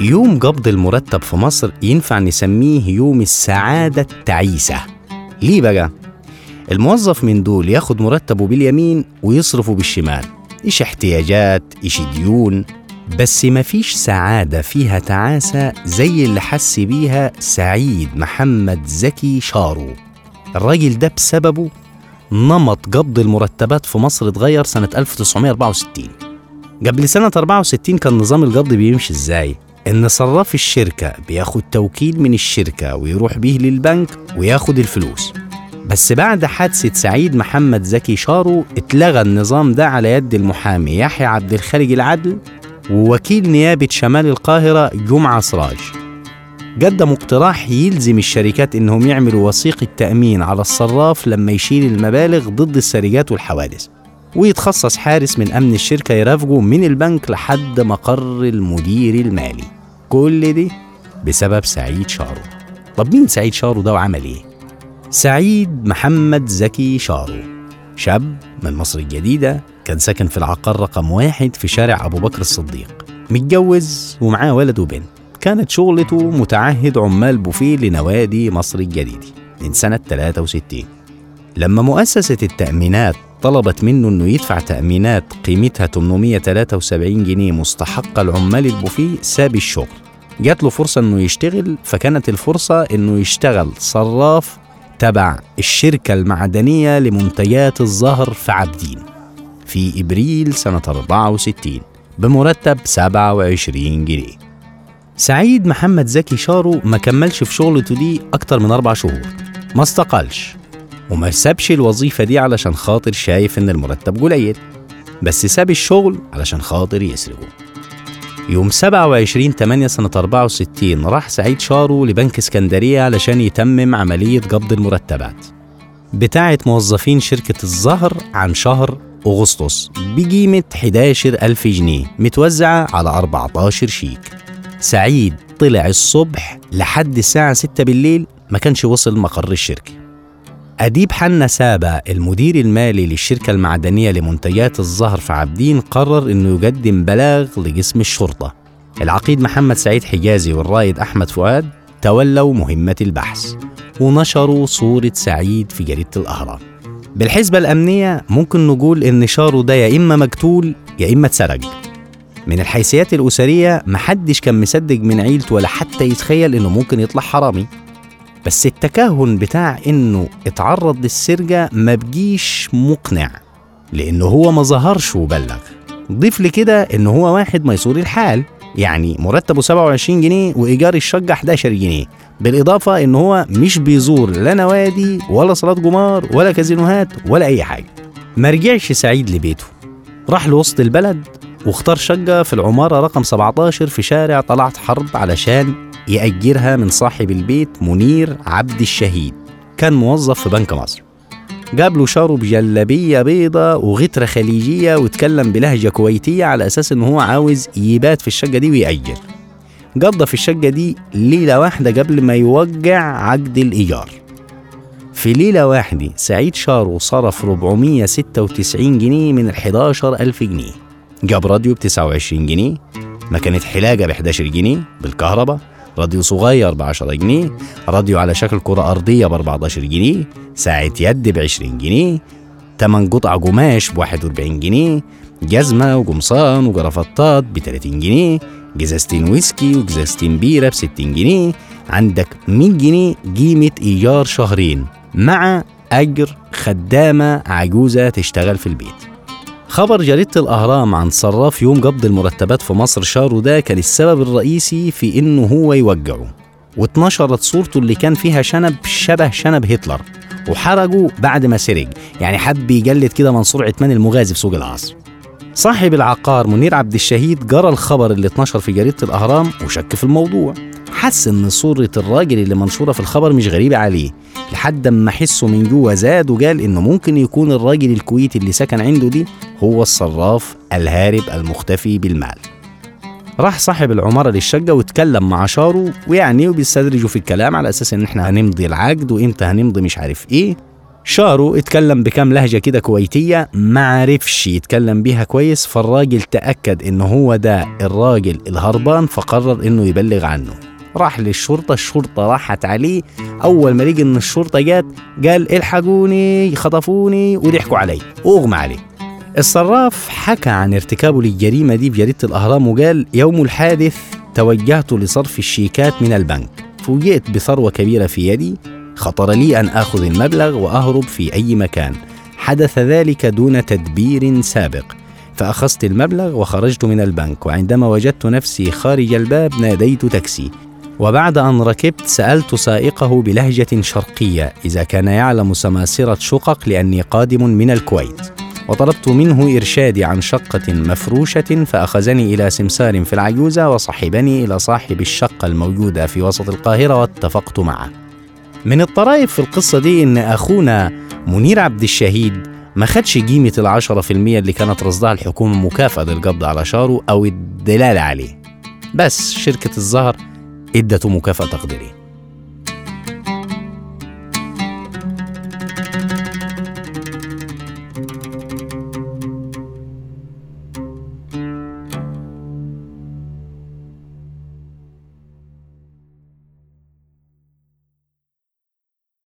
يوم قبض المرتب في مصر ينفع نسميه يوم السعادة التعيسة. ليه بقى؟ الموظف من دول ياخد مرتبه باليمين ويصرفه بالشمال. إيش احتياجات؟ إيش ديون؟ بس مفيش سعادة فيها تعاسة زي اللي حس بيها سعيد محمد زكي شارو. الراجل ده بسببه نمط قبض المرتبات في مصر اتغير سنة 1964 قبل سنة 64 كان نظام القبض بيمشي إزاي؟ إن صراف الشركة بياخد توكيل من الشركة ويروح بيه للبنك وياخد الفلوس. بس بعد حادثة سعيد محمد زكي شارو اتلغى النظام ده على يد المحامي يحيى عبد الخالق العدل ووكيل نيابة شمال القاهرة جمعة سراج. قدموا اقتراح يلزم الشركات إنهم يعملوا وثيقة تأمين على الصراف لما يشيل المبالغ ضد السرقات والحوادث. ويتخصص حارس من أمن الشركة يرافقه من البنك لحد مقر المدير المالي. كل دي بسبب سعيد شارو. طب مين سعيد شارو ده وعمل إيه؟ سعيد محمد زكي شارو شاب من مصر الجديدة كان ساكن في العقار رقم واحد في شارع أبو بكر الصديق. متجوز ومعاه ولد وبنت. كانت شغلته متعهد عمال بوفيه لنوادي مصر الجديدة من سنة 63 لما مؤسسة التأمينات طلبت منه إنه يدفع تأمينات قيمتها 873 جنيه مستحقة لعمال البوفيه ساب الشغل. جات له فرصة إنه يشتغل فكانت الفرصة إنه يشتغل صراف تبع الشركة المعدنية لمنتجات الزهر في عابدين في إبريل سنة 64 بمرتب 27 جنيه. سعيد محمد زكي شارو ما كملش في شغلته دي أكتر من أربع شهور. ما استقالش. وما سابش الوظيفة دي علشان خاطر شايف إن المرتب قليل بس ساب الشغل علشان خاطر يسرقه. يوم 27 8 سنة 64 راح سعيد شارو لبنك اسكندرية علشان يتمم عملية قبض المرتبات. بتاعة موظفين شركة الزهر عن شهر أغسطس بقيمة 11 ألف جنيه متوزعة على 14 شيك. سعيد طلع الصبح لحد الساعة 6 بالليل ما كانش وصل مقر الشركة. أديب حنا سابا المدير المالي للشركة المعدنية لمنتجات الزهر في عابدين قرر إنه يقدم بلاغ لجسم الشرطة. العقيد محمد سعيد حجازي والرائد أحمد فؤاد تولوا مهمة البحث ونشروا صورة سعيد في جريدة الأهرام. بالحسبة الأمنية ممكن نقول إن شارو ده يا إما مقتول يا إما اتسرق. من الحيثيات الأسرية محدش كان مصدق من عيلته ولا حتى يتخيل إنه ممكن يطلع حرامي. بس التكهن بتاع إنه اتعرض للسرقة ما بجيش مقنع لأنه هو ما ظهرش وبلغ. ضيف لكده إنه هو واحد ميسور الحال يعني مرتبه 27 جنيه وإيجار الشقة 11 جنيه. بالإضافة إن هو مش بيزور لا نوادي ولا صلاة جمار ولا كازينوهات ولا أي حاجة. ما رجعش سعيد لبيته. راح لوسط البلد واختار شقة في العمارة رقم 17 في شارع طلعت حرب علشان يأجرها من صاحب البيت منير عبد الشهيد كان موظف في بنك مصر. جاب له شارو بجلابية بيضة وغترة خليجية واتكلم بلهجة كويتية على أساس إن هو عاوز يبات في الشقة دي ويأجر. قضى في الشقة دي ليلة واحدة قبل ما يوقع عقد الإيجار. في ليلة واحدة سعيد شارو صرف 496 جنيه من ال 11 ألف جنيه. جاب راديو ب 29 جنيه مكنة حلاقة ب 11 جنيه بالكهرباء راديو صغير ب 10 جنيه راديو على شكل كرة أرضية ب 14 جنيه ساعة يد ب 20 جنيه تمن قطع قماش ب 41 جنيه جزمة وقمصان وجرافطات ب 30 جنيه جزازتين ويسكي وجزازتين بيرة ب 60 جنيه عندك 100 جنيه قيمة إيجار شهرين. مع أجر خدامة عجوزة تشتغل في البيت. خبر جريدة الأهرام عن صراف يوم قبض المرتبات في مصر شارو ده كان السبب الرئيسي في إنه هو يوجعه واتنشرت صورته اللي كان فيها شنب شبه شنب هتلر وحرجه بعد ما سرق. يعني حب يجلد كده منصور عثمان المغازي في سوق العصر. صاحب العقار منير عبد الشهيد جرى الخبر اللي اتنشر في جريدة الأهرام وشك في الموضوع. حس إن صورة الراجل اللي منشورة في الخبر مش غريبة عليه. لحد ما حسه من جوه زاد وقال إنه ممكن يكون الراجل الكويتي اللي سكن عنده دي هو الصراف الهارب المختفي بالمال. راح صاحب العمارة للشقة واتكلم مع شارو ويعني وبيستدرجوا في الكلام على أساس إن إحنا هنمضي العقد وإمتى هنمضي مش عارف إيه. شارو اتكلم بكام لهجة كده كويتية ما عرفش يتكلم بيها كويس فالراجل تأكد انه هو ده الراجل الهربان فقرر إنه يبلغ عنه. راح للشرطة الشرطة راحت عليه أول ما لقي إن الشرطة جات قال إلحقوني خطفوني وضحكوا علي. وأغمى عليه. الصراف حكى عن ارتكابه للجريمة دي بجريدة الأهرام وقال يوم الحادث توجهت لصرف الشيكات من البنك. فوجئت بثروة كبيرة في يدي. خطر لي أن آخذ المبلغ وأهرب في أي مكان. حدث ذلك دون تدبير سابق. فأخذت المبلغ وخرجت من البنك. وعندما وجدت نفسي خارج الباب ناديت تاكسي. وبعد أن ركبت سألت سائقه بلهجة شرقية إذا كان يعلم سماسرة شقق لأني قادم من الكويت. وطلبت منه إرشادي عن شقة مفروشة فأخذني إلى سمسار في العجوزة وصحبني إلى صاحب الشقة الموجودة في وسط القاهرة واتفقت معه. من الطرائف في القصة دي إن أخونا منير عبد الشهيد ما خدش قيمة العشرة في المية اللي كانت رصدها الحكومة مكافأة للقبض على شارو أو الدلالة عليه. بس شركة الزهر ادته مكافأة تقديرية.